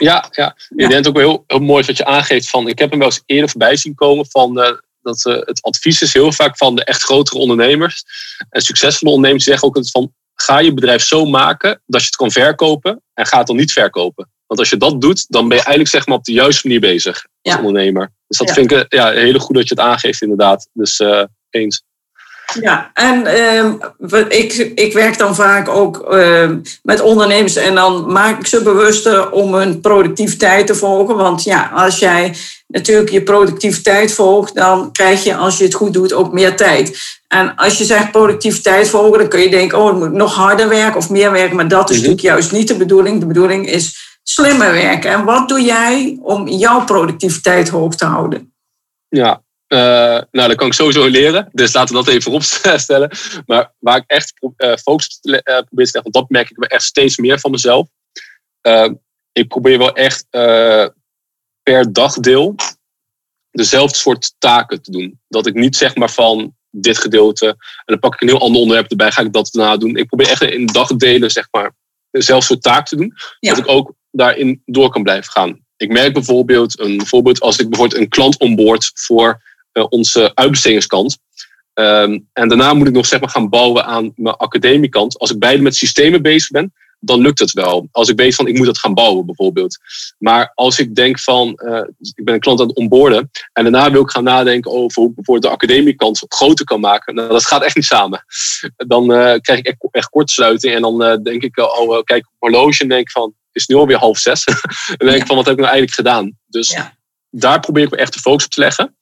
Ja, ja. ik denk ook wel heel, heel mooi wat je aangeeft. Van, ik heb hem wel eens eerder voorbij zien komen van uh, dat uh, het advies is heel vaak van de echt grotere ondernemers. En succesvolle ondernemers zeggen ook van ga je bedrijf zo maken dat je het kan verkopen en ga het dan niet verkopen. Want als je dat doet, dan ben je eigenlijk zeg maar op de juiste manier bezig als ondernemer. Dus dat vind ik ja, heel goed dat je het aangeeft inderdaad. Dus uh, eens. Ja, en ehm, ik, ik werk dan vaak ook ehm, met ondernemers en dan maak ik ze bewuster om hun productiviteit te volgen. Want ja, als jij natuurlijk je productiviteit volgt, dan krijg je, als je het goed doet, ook meer tijd. En als je zegt productiviteit volgen, dan kun je denken, oh, ik moet nog harder werken of meer werken. Maar dat is mhm. natuurlijk juist niet de bedoeling. De bedoeling is slimmer werken. En wat doe jij om jouw productiviteit hoog te houden? Ja, uh, nou, dat kan ik sowieso leren. Dus laten we dat even opstellen. Maar waar ik echt uh, focus uh, probeer te leggen, want dat merk ik echt steeds meer van mezelf. ik probeer wel echt per dagdeel dezelfde soort taken te doen. Dat ik niet zeg maar van dit gedeelte en dan pak ik een heel ander onderwerp erbij, ga ik dat daarna doen. Ik probeer echt in dagdelen zeg maar dezelfde soort taak te doen. Dat ik ook daarin door kan blijven gaan. Ik merk bijvoorbeeld, een voorbeeld als ik bijvoorbeeld een klant onboord voor onze uitbestedingskant. Um, en daarna moet ik nog zeg maar, gaan bouwen aan mijn academiekant. Als ik beide met systemen bezig ben, dan lukt het wel. Als ik weet van ik moet dat gaan bouwen bijvoorbeeld. Maar als ik denk van uh, ik ben een klant aan het onboorden en daarna wil ik gaan nadenken over hoe ik bijvoorbeeld de academiekant groter kan maken. Nou, dat gaat echt niet samen. Dan uh, krijg ik echt, echt kortsluiting en dan uh, denk ik oh, kijk op horloge en denk van is nu alweer half zes. en denk ik van wat heb ik nou eigenlijk gedaan? Dus ja. daar probeer ik echt de focus op te leggen.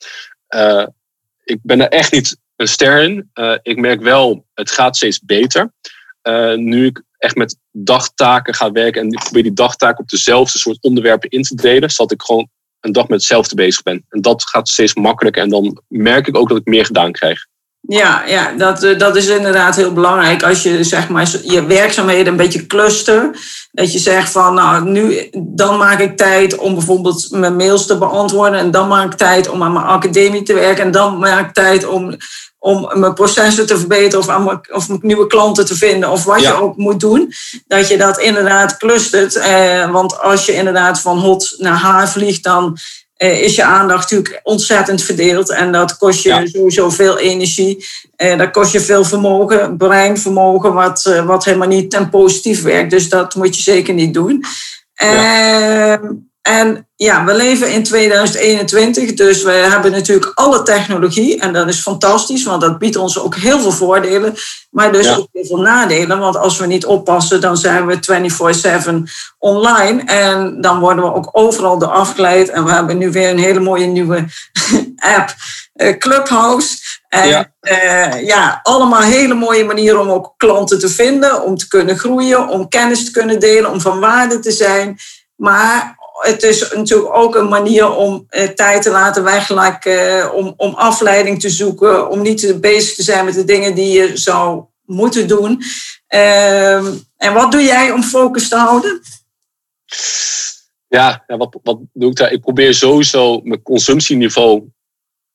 Ik ben er echt niet een ster in. ik merk wel, het gaat steeds beter. nu ik echt met dagtaken ga werken en ik probeer die dagtaken op dezelfde soort onderwerpen in te delen, zodat ik gewoon een dag met hetzelfde bezig ben. En dat gaat steeds makkelijker en dan merk ik ook dat ik meer gedaan krijg. Ja, ja dat, eh, dat is inderdaad heel belangrijk. Als je zeg maar, je werkzaamheden een beetje cluster. Dat je zegt van, nou, nu, dan maak ik tijd om bijvoorbeeld mijn mails te beantwoorden. En dan maak ik tijd om aan mijn academie te werken. En dan maak ik tijd om om mijn processen te verbeteren of, aan of nieuwe klanten te vinden of wat je ook moet doen. Dat je dat inderdaad clustert. Eh, want als je inderdaad van hot naar haar vliegt, dan eh, is je aandacht natuurlijk ontzettend verdeeld. En dat kost je sowieso veel energie. Eh, dat kost je veel vermogen, breinvermogen, wat, eh, wat helemaal niet ten positief werkt. Dus dat moet je zeker niet doen. Ja. En ja, we leven in 2021, dus we hebben natuurlijk alle technologie. En dat is fantastisch, want dat biedt ons ook heel veel voordelen. Maar dus ook heel veel nadelen. Want als we niet oppassen, dan zijn we 24-7 online. En dan worden we ook overal door afgeleid. En we hebben nu weer een hele mooie nieuwe app, eh, Clubhouse. En ja. Uh, ja, allemaal hele mooie manieren om ook klanten te vinden, om te kunnen groeien, om kennis te kunnen delen, om van waarde te zijn. Maar het is natuurlijk ook een manier om eh, tijd te laten weglakken, eh, om, om afleiding te zoeken, om niet bezig te zijn met de dingen die je zou moeten doen. Ehm, en wat doe jij om focus te houden? Ja, ja wat, wat doe ik daar? Ik probeer sowieso mijn consumptieniveau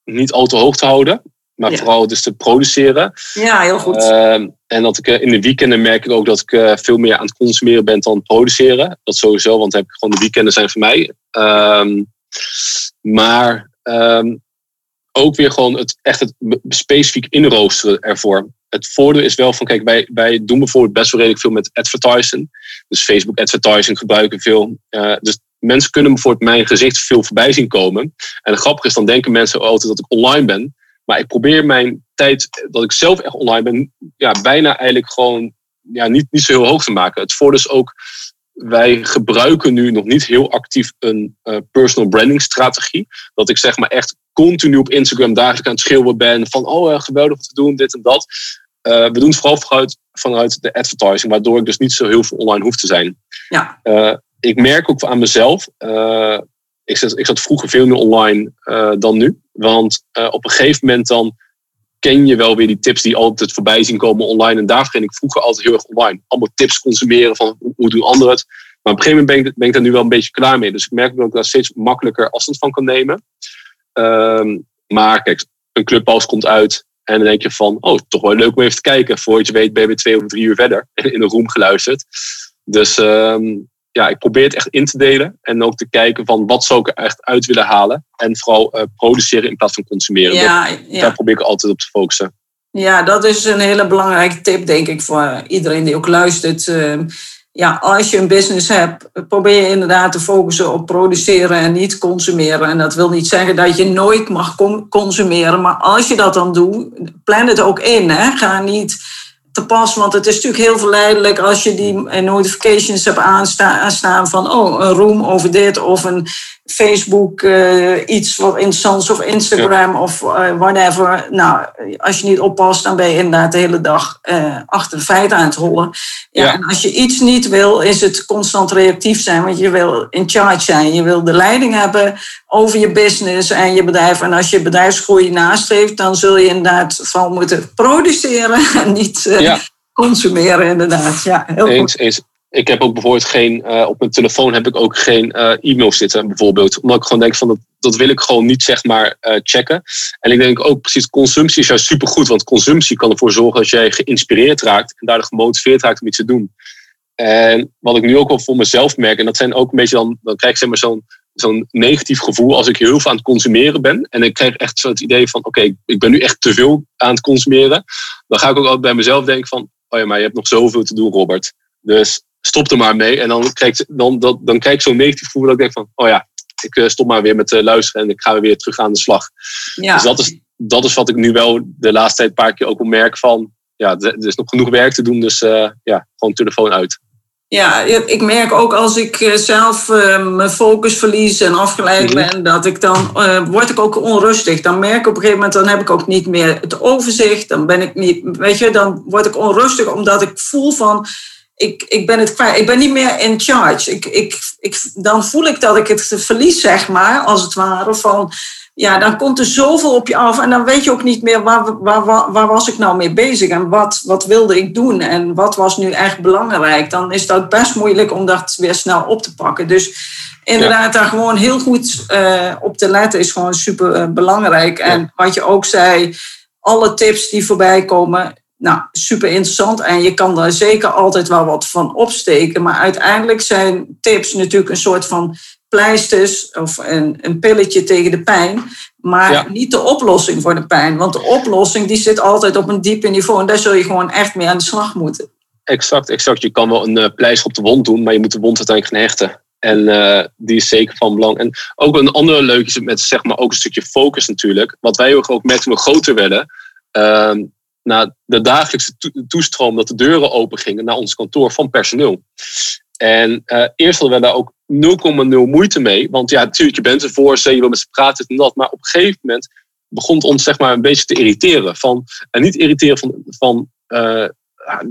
niet al te hoog te houden. Maar vooral dus te produceren. Ja, heel goed. Ehm, en dat ik eh, in de weekenden merk ik ook dat ik eh, veel meer aan het consumeren ben dan produceren. Dat sowieso, want heb ik gewoon de weekenden zijn voor mij. Ehm, maar ehm, ook weer gewoon het, echt het specifiek inroosteren ervoor. Het voordeel is wel van, kijk, wij, wij doen bijvoorbeeld best wel redelijk veel met advertising. Dus Facebook advertising gebruiken veel. Uh, dus mensen kunnen bijvoorbeeld mijn gezicht veel voorbij zien komen. En het grappige is, dan denken mensen altijd dat ik online ben. Maar ik probeer mijn tijd dat ik zelf echt online ben, ja, bijna eigenlijk gewoon ja, niet, niet zo heel hoog te maken. Het voordeel is ook, wij gebruiken nu nog niet heel actief een uh, personal branding strategie. Dat ik zeg maar echt continu op Instagram dagelijks aan het schreeuwen ben van oh geweldig wat te doen, dit en dat. Uh, we doen het vooral vanuit, vanuit de advertising, waardoor ik dus niet zo heel veel online hoef te zijn. Ja. Uh, ik merk ook aan mezelf, ik, zat, ik zat vroeger veel meer online dan nu. Want uh, op een gegeven moment dan ken je wel weer die tips die altijd voorbij zien komen online. En daar ging ik vroeger altijd heel erg online. Allemaal tips consumeren van hoe, doen anderen het. Maar op een gegeven moment ben ik, ben ik daar nu wel een beetje klaar mee. Dus ik merk dat ik daar steeds makkelijker afstand van kan nemen. Um, maar kijk, een clubhouse komt uit. En dan denk je van, oh, toch wel leuk om even te kijken. Voordat je weet ben je weer twee of drie uur verder. In een room geluisterd. Dus um, ja, ik probeer het echt in te delen. En ook te kijken van wat zou ik er echt uit willen halen. En vooral uh, produceren in plaats van consumeren. Ja, ja. Daar probeer ik altijd op te focussen. Ja, dat is een hele belangrijke tip, denk ik, voor iedereen die ook luistert. Uh, ja, als je een business hebt, probeer je inderdaad te focussen op produceren en niet consumeren. En dat wil niet zeggen dat je nooit mag consumeren, maar als je dat dan doet, plan het ook in. Hè? Ga niet te pas, want het is natuurlijk heel verleidelijk als je die notifications hebt aanstaan van oh, een room over dit of een Facebook uh, iets wat interessants of Instagram of uh, whatever. Nou, als je niet oppast, dan ben je inderdaad de hele dag uh, achter de feiten aan het rollen. Ja, En als je iets niet wil, is het constant reactief zijn, want je wil in charge zijn. Je wil de leiding hebben over je business en je bedrijf. En als je bedrijfsgroei nastreeft, dan zul je inderdaad vooral moeten produceren en niet consumeren, inderdaad. Ja, heel eens, goed ik heb ook bijvoorbeeld geen, uh, op mijn telefoon heb ik ook geen uh, e-mail zitten, bijvoorbeeld. Omdat ik gewoon denk van dat, dat wil ik gewoon niet zeg maar uh, checken. En ik denk ook precies, consumptie is juist supergoed. Want consumptie kan ervoor zorgen dat jij geïnspireerd raakt en daardoor gemotiveerd raakt om iets te doen. En wat ik nu ook wel voor mezelf merk, en dat zijn ook een beetje dan, dan krijg ik zeg maar zo'n zo'n negatief gevoel als ik heel veel aan het consumeren ben. En ik krijg echt zo het idee van, oké, ik ben nu echt te veel aan het consumeren. Dan ga ik ook altijd bij mezelf denken van, oh ja, maar je hebt nog zoveel te doen, Robert. Dus stop er maar mee. En dan krijg, dan, dan, dan krijg ik zo'n negatief gevoel dat ik denk van, oh ja, ik eh, stop maar weer met uh, luisteren en ik ga weer terug aan de slag. Ja. Dus dat is, dat is wat ik nu wel de laatste tijd een paar keer ook merk van, ja, er is nog genoeg werk te doen, dus uh, ja, gewoon telefoon uit. Ja, ik merk ook als ik zelf mijn focus verlies en afgeleid mhm. ben, dat ik dan word ik ook onrustig. Dan merk ik op een gegeven moment, dan heb ik ook niet meer het overzicht. Dan ben ik niet, weet je, dan word ik onrustig omdat ik voel van, ik, ik ben het kwijt. Ik ben niet meer in charge. Ik, ik, ik, dan voel ik dat ik het verlies, zeg maar, als het ware. Van, ja, dan komt er zoveel op je af en dan weet je ook niet meer waar, waar, waar, waar was ik nou mee bezig en wat, wat wilde ik doen en wat was nu echt belangrijk. Dan is dat best moeilijk om dat weer snel op te pakken. Dus inderdaad, daar gewoon heel goed uh, op te letten is gewoon super uh, belangrijk. En wat je ook zei, alle tips die voorbij komen, nou, super interessant en je kan daar zeker altijd wel wat van opsteken. Maar uiteindelijk zijn tips natuurlijk een soort van pleisters of een, een pilletje tegen de pijn. Maar niet de oplossing voor de pijn. Want de oplossing die zit altijd op een diepe niveau en daar zul je gewoon echt mee aan de slag moeten. Exact, exact. Je kan wel een uh, pleister op de wond doen, maar je moet de wond uiteindelijk gaan hechten. En uh, die is zeker van belang. En ook een andere leuke is met zeg maar ook een stukje focus natuurlijk. Wat wij ook met toen we groter werden. Uh, na de dagelijkse toestroom dat de deuren open gingen naar ons kantoor van personeel. En uh, eerst hadden we daar ook 0,0 moeite mee. Want ja, natuurlijk, je bent ervoor, je wil met ze praten en dat. Maar op een gegeven moment begon het ons zeg maar een beetje te irriteren. Van, en niet irriteren van, van uh,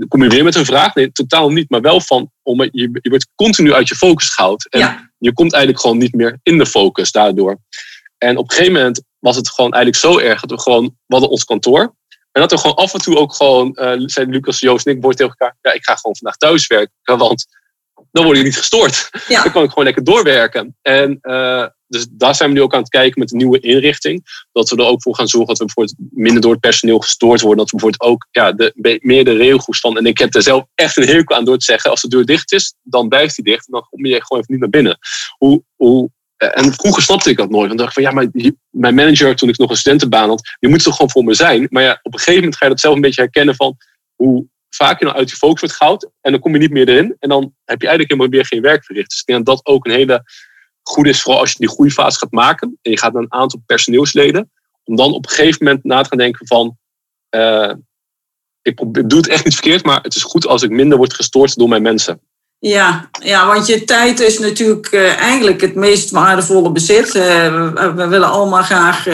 kom je weer met een vraag? Nee, totaal niet. Maar wel van, om, je, je wordt continu uit je focus gehaald. En je komt eigenlijk gewoon niet meer in de focus daardoor. En op een gegeven moment was het gewoon eigenlijk zo erg dat we gewoon, we hadden ons kantoor. En dat we gewoon af en toe ook gewoon, uh, zijn Lucas, Joost en ik, woord tegen elkaar, ja, ik ga gewoon vandaag thuis werken, want dan word ik niet gestoord. Dan kan ik gewoon lekker doorwerken. En uh, dus daar zijn we nu ook aan het kijken met de nieuwe inrichting. Dat we er ook voor gaan zorgen dat we bijvoorbeeld minder door het personeel gestoord worden. Dat we bijvoorbeeld ook ja, de, meer de regels van. En ik heb er zelf echt een hekel aan door te zeggen: als de deur dicht is, dan blijft die dicht. En dan kom je gewoon even niet naar binnen. Hoe, hoe eh, en vroeger snapte ik dat nooit. Want dacht van ja, maar mijn manager toen ik nog een studentenbaan had, die moet toch gewoon voor me zijn. Maar ja, op een gegeven moment ga je dat zelf een beetje herkennen van hoe nou uit je focus wordt gehaald. En dan kom je niet meer erin. En dan heb je eigenlijk helemaal weer geen werk verricht. Dus ik denk dat dat ook een hele goede is, vooral als je die groeifase gaat maken. En je gaat naar een aantal personeelsleden. Om dan op een gegeven moment na te gaan denken van... Uh, ik, doe het echt niet verkeerd, maar het is goed als ik minder word gestoord door mijn mensen. Ja, ja, want je tijd is natuurlijk uh, eigenlijk het meest waardevolle bezit. Uh, we, willen allemaal graag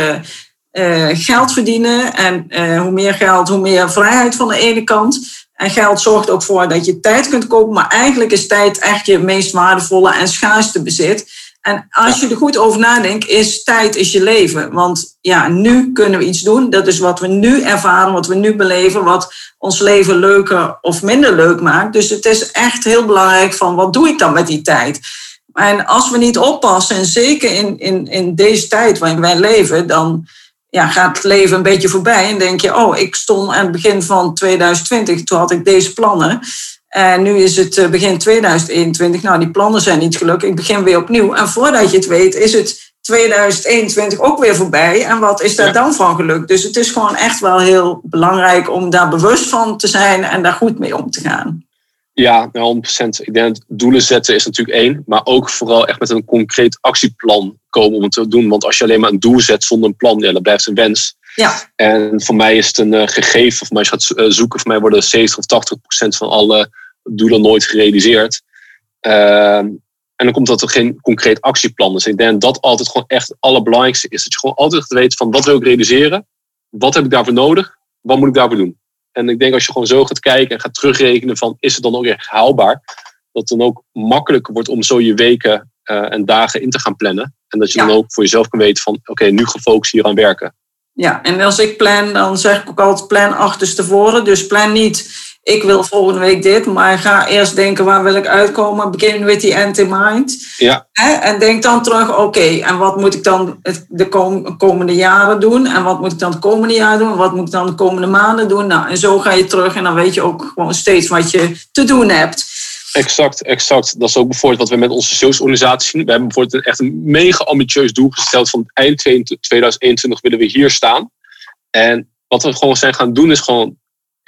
geld verdienen. En hoe meer geld, hoe meer vrijheid van de ene kant. En geld zorgt ook voor dat je tijd kunt kopen. Maar eigenlijk is tijd echt je meest waardevolle en schaarste bezit. En als je er goed over nadenkt, is tijd is je leven. Want ja, nu kunnen we iets doen. Dat is wat we nu ervaren, wat we nu beleven, wat ons leven leuker of minder leuk maakt. Dus het is echt heel belangrijk van wat doe ik dan met die tijd? En als we niet oppassen, en zeker in, in, in deze tijd waarin wij leven, dan ja, gaat het leven een beetje voorbij. En denk je, oh, ik stond aan het begin van 2020, toen had ik deze plannen. En nu is het eh, begin 2021. Nou, die plannen zijn niet gelukt. Ik begin weer opnieuw. En voordat je het weet, is het 2021 ook weer voorbij. En wat is daar dan van gelukt? Dus het is gewoon echt wel heel belangrijk om daar bewust van te zijn en daar goed mee om te gaan. Ja, 100%. Ik denk dat doelen zetten is natuurlijk één. Maar ook vooral echt met een concreet actieplan komen om het te doen. Want als je alleen maar een doel zet zonder een plan, ja, dan blijft het een wens. Ja. En voor mij is het een uh, gegeven. Voor mij als je gaat uh, zoeken, voor mij worden 70 of 80 procent van alle doelen nooit gerealiseerd. Uh, en dan komt dat er geen concreet actieplan is. Dus ik denk dat dat altijd gewoon echt het allerbelangrijkste is. Dat je gewoon altijd weet van wat wil ik realiseren? Wat heb ik daarvoor nodig? Wat moet ik daarvoor doen? En ik denk als je gewoon zo gaat kijken en gaat terugrekenen van is het dan ook echt haalbaar? Dat het dan ook makkelijker wordt om zo je weken uh, en dagen in te gaan plannen. En dat je ja. dan ook voor jezelf kan weten van oké, okay, nu gefocust hier aan werken. Ja, en als ik plan, dan zeg ik ook altijd plan achterstevoren. Dus plan niet, ik wil volgende week dit, maar ga eerst denken waar wil ik uitkomen. Begin with the end in mind. Ja. En denk dan terug, oké, en wat moet ik dan de komende jaren doen? En wat moet ik dan het komende jaar doen? Wat moet ik dan de komende maanden doen? Nou, en zo ga je terug en dan weet je ook gewoon steeds wat je te doen hebt. Exact, exact. Dat is ook bijvoorbeeld wat we met onze salesorganisatie zien. We hebben bijvoorbeeld echt een mega ambitieus doel gesteld van eind 2021 willen we hier staan. En wat we gewoon zijn gaan doen is gewoon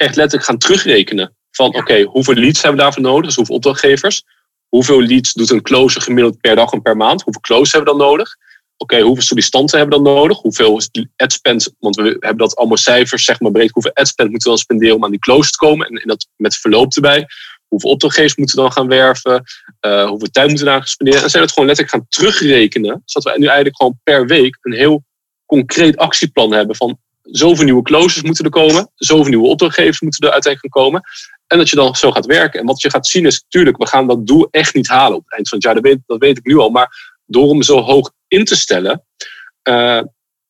echt letterlijk gaan terugrekenen. Van oké, hoeveel leads hebben we daarvoor nodig? Dus hoeveel opdrachtgevers? Hoeveel leads doet een closer gemiddeld per dag en per maand? Hoeveel closes hebben we dan nodig? Oké, hoeveel sollicitanten hebben we dan nodig? Hoeveel adspend, want we hebben dat allemaal cijfers, zeg maar breed. Hoeveel adspend moeten we dan spenderen om aan die close te komen? En, en dat met verloop erbij hoeveel opdrachtgevers moeten we dan gaan werven, uh, hoeveel tijd moeten we daar gaan spenderen. En zijn we het gewoon letterlijk gaan terugrekenen, zodat we nu eigenlijk gewoon per week een heel concreet actieplan hebben van zoveel nieuwe closes moeten er komen, zoveel nieuwe opdrachtgevers moeten er uiteindelijk gaan komen. En dat je dan zo gaat werken. En wat je gaat zien is, natuurlijk, we gaan dat doel echt niet halen op het eind van het jaar. Dat weet, dat weet ik nu al. Maar door hem zo hoog in te stellen, uh,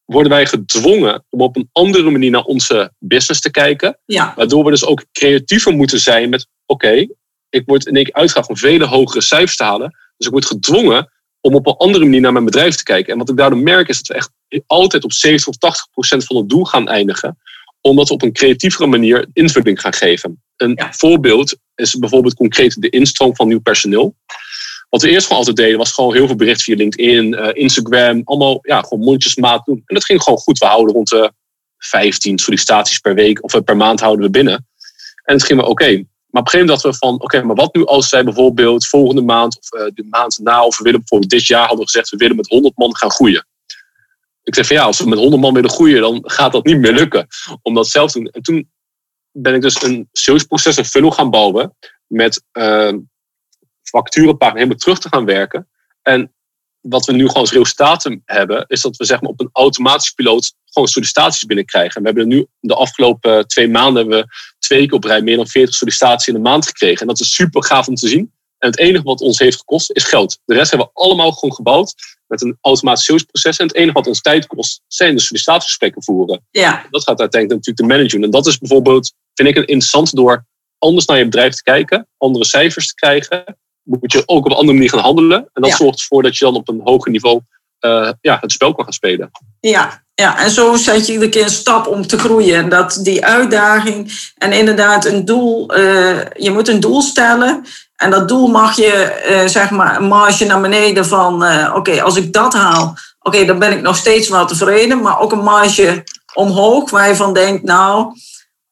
worden wij gedwongen om op een andere manier naar onze business te kijken. Ja. Waardoor we dus ook creatiever moeten zijn met oké, ik word in één keer uitgegaan om vele hogere cijfers te halen. Dus ik word gedwongen om op een andere manier naar mijn bedrijf te kijken. En wat ik daardoor merk is dat we echt altijd op 70 of 80 procent van het doel gaan eindigen. Omdat we op een creatievere manier invulling gaan geven. Een ja. voorbeeld is bijvoorbeeld concreet de instroom van nieuw personeel. Wat we eerst gewoon altijd deden, was gewoon heel veel berichten via LinkedIn, uh, Instagram, allemaal ja, gewoon mondjesmaat doen. En dat ging gewoon goed. We houden rond de 15 sollicitaties per week of per maand houden we binnen. En het ging maar oké. Maar op een gegeven moment dachten we van, oké, maar wat nu als zij bijvoorbeeld volgende maand of uh, de maand na, of we willen bijvoorbeeld dit jaar hadden gezegd, we willen met 100 man gaan groeien. Ik zeg van ja, als we met 100 man willen groeien, dan gaat dat niet meer lukken om dat zelf te doen. En toen ben ik dus een salesproces, een funnel gaan bouwen met uh, helemaal terug te gaan werken. En wat we nu gewoon als resultaat hebben, is dat we zeg maar, op een automatische piloot gewoon sollicitaties binnenkrijgen. En we hebben nu de afgelopen twee maanden hebben we twee keer op rij meer dan 40 sollicitaties in de maand gekregen. En dat is super gaaf om te zien. En het enige wat ons heeft gekost is geld. De rest hebben we allemaal gewoon gebouwd met een automatisch salesproces. En het enige wat ons tijd kost, zijn de sollicitatiegesprekken voeren. Ja. Dat gaat uiteindelijk natuurlijk de manager. En dat is bijvoorbeeld, vind ik, een interessant door anders naar je bedrijf te kijken, andere cijfers te krijgen moet je ook op een andere manier gaan handelen. En dat Ja. zorgt ervoor dat je dan op een hoger niveau eh, ja, het spel kan gaan spelen. Ja, ja, en zo zet je iedere keer een stap om te groeien. En dat die uitdaging en inderdaad een doel, eh, je moet een doel stellen. En dat doel mag je, eh, zeg maar, een marge naar beneden van, eh, oké, als ik dat haal, oké, dan ben ik nog steeds wel tevreden. Maar ook een marge omhoog waar je van denkt, nou,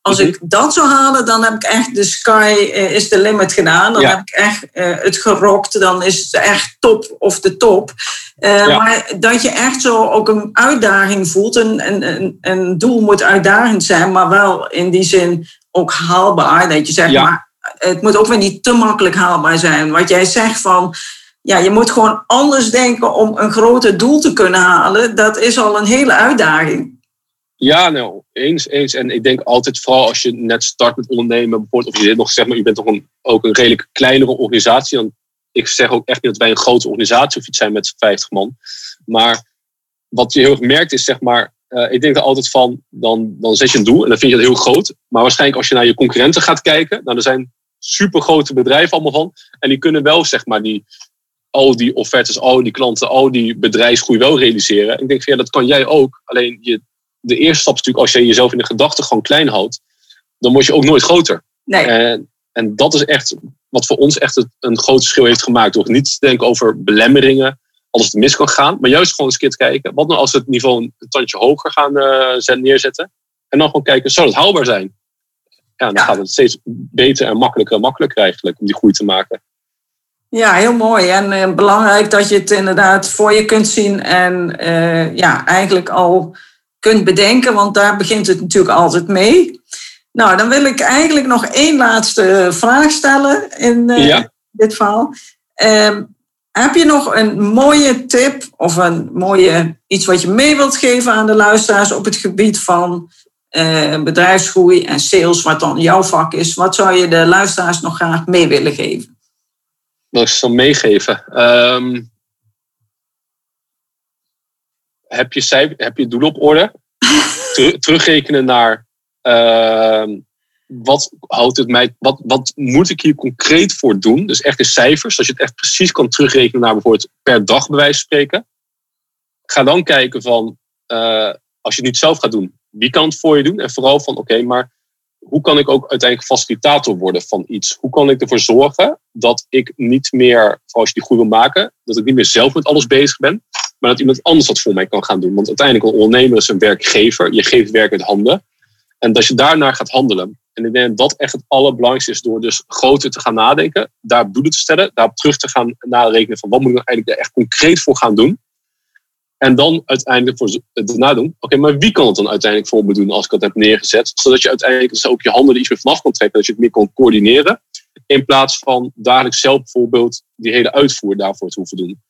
als Mhm. ik dat zou halen, dan heb ik echt de sky eh, is the limit gedaan. Dan Ja. heb ik echt eh, het gerokt. Dan is het echt top of de top. Eh, Ja. Maar dat je echt zo ook een uitdaging voelt. Een, een, een, een doel moet uitdagend zijn, maar wel in die zin ook haalbaar. Dat je zegt, Ja. maar het moet ook weer niet te makkelijk haalbaar zijn. Wat jij zegt van, ja, je moet gewoon anders denken om een groter doel te kunnen halen. Dat is al een hele uitdaging. Ja, nou, eens, eens. En ik denk altijd, vooral als je net start met ondernemen, of je zit nog, zeg maar, je bent toch een, ook een redelijk kleinere organisatie. Dan, ik zeg ook echt niet dat wij een grote organisatie of iets zijn met 50 man. Maar wat je heel erg merkt is, zeg maar, eh, ik denk er altijd van, dan, dan zet je een doel en dan vind je dat heel groot. Maar waarschijnlijk als je naar je concurrenten gaat kijken, nou, er zijn super grote bedrijven allemaal van. En die kunnen wel, zeg maar, die, al die offertes, al die klanten, al die bedrijfsgroei wel realiseren. En ik denk van ja, dat kan jij ook. Alleen je, de eerste stap is natuurlijk als je jezelf in de gedachten gewoon klein houdt, dan word je ook nooit groter. Nee, En, en dat is echt wat voor ons echt een groot verschil heeft gemaakt. Door niet te denken over belemmeringen, als het mis kan gaan. Maar juist gewoon eens een keer kijken, wat nou als we het niveau een tandje hoger gaan eh, zet- neerzetten. En dan gewoon kijken, zou dat haalbaar zijn? Ja, dan Ja. gaat het steeds beter en makkelijker en makkelijker eigenlijk om die groei te maken. Ja, heel mooi. En eh, belangrijk dat je het inderdaad voor je kunt zien en eh, ja, eigenlijk al kunt bedenken, want daar begint het natuurlijk altijd mee. Nou, dan wil ik eigenlijk nog één laatste vraag stellen in eh, Ja. dit verhaal. Ehm, heb je nog een mooie tip of een mooie iets wat je mee wilt geven aan de luisteraars op het gebied van eh, bedrijfsgroei en sales, wat dan jouw vak is? Wat zou je de luisteraars nog graag mee willen geven? Wat ik zal meegeven. Ehm, heb, je cijfer, heb je doel op orde? Ter- terugrekenen naar ehm, wat houdt het mij, wat, wat moet ik hier concreet voor doen? Dus echt in cijfers, zodat je het echt precies kan terugrekenen naar bijvoorbeeld per dag bij wijze van spreken. Ga dan kijken van, eh, als je het niet zelf gaat doen, wie kan het voor je doen? En vooral van, oké, maar hoe kan ik ook uiteindelijk facilitator worden van iets? Hoe kan ik ervoor zorgen dat ik niet meer, als je die groei wil maken, dat ik niet meer zelf met alles bezig ben, maar dat iemand anders dat voor mij kan gaan doen? Want uiteindelijk een ondernemer is een werkgever. Je geeft werk uit handen. En dat je daarnaar gaat handelen. En ik denk dat dat echt het allerbelangrijkste is door dus groter te gaan nadenken, daar doelen te stellen, daarop terug te gaan narekenen van wat moet ik nou eigenlijk er echt concreet voor gaan doen. En dan uiteindelijk voor daarna doen. Oké, maar wie kan het dan uiteindelijk voor me doen als ik dat heb neergezet? Zodat je uiteindelijk dus ook je handen er iets meer vanaf kan trekken. Dat je het meer kan coördineren. In plaats van dagelijks zelf bijvoorbeeld die hele uitvoer daarvoor te hoeven doen.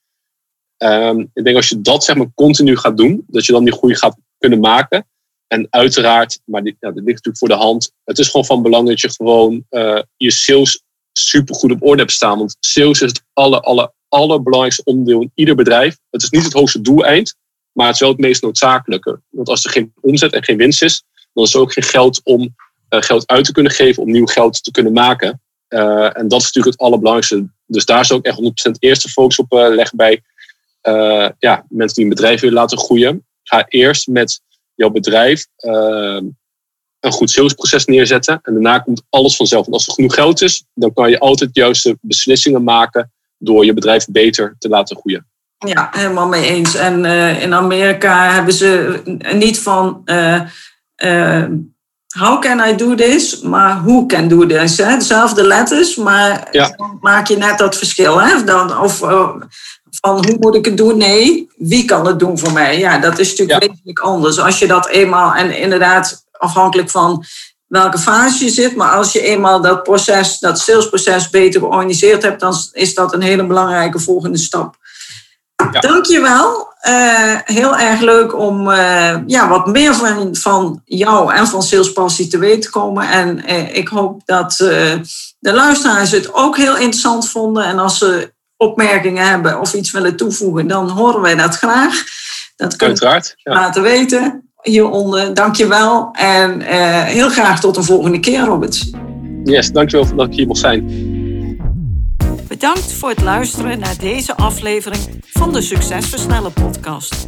Ehm, ik denk als je dat zeg maar continu gaat doen, dat je dan die groei gaat kunnen maken. En uiteraard, maar dit, dit ligt natuurlijk voor de hand. Het is gewoon van belang dat je gewoon eh, je sales super goed op orde hebt staan. Want sales is het aller, aller, allerbelangrijkste onderdeel in ieder bedrijf. Het is niet het hoogste doeleind, maar het is wel het meest noodzakelijke. Want als er geen omzet en geen winst is, dan is er ook geen geld om eh, geld uit te kunnen geven, om nieuw geld te kunnen maken. Eh, en dat is natuurlijk het allerbelangrijkste. Dus daar zou ik echt 100% eerste focus op leggen bij eh, ja, mensen die een bedrijf willen laten groeien. Ga eerst met jouw bedrijf eh, een goed salesproces neerzetten. En daarna komt alles vanzelf. En als er genoeg geld is, dan kan je altijd de juiste beslissingen maken door je bedrijf beter te laten groeien. Ja, helemaal mee eens. En eh, in Amerika hebben ze niet van eh, how can I do this, maar who can do this. Hè? Dezelfde letters, maar Ja. dan maak je net dat verschil. Hè? Dan, of van hoe moet ik het doen? Nee, wie kan het doen voor mij? Ja, dat is natuurlijk Ja. wezenlijk anders. Als je dat eenmaal, en inderdaad afhankelijk van welke fase je zit, maar als je eenmaal dat proces, dat salesproces beter georganiseerd hebt, dan is dat een hele belangrijke volgende stap. Ja. Dankjewel. Eh heel erg leuk om eh, ja, wat meer van, van jou en van Salespassie te weten te komen. En eh, ik hoop dat de luisteraars het ook heel interessant vonden. En als ze opmerkingen hebben of iets willen toevoegen, dan horen wij dat graag. Dat kunnen we Uiteraard. Ja. laten weten hieronder. Dankjewel. En eh, heel graag tot een volgende keer, Robert. Yes, dankjewel dat ik hier mocht zijn. Bedankt voor het luisteren naar deze aflevering van de Succes Versnellen podcast.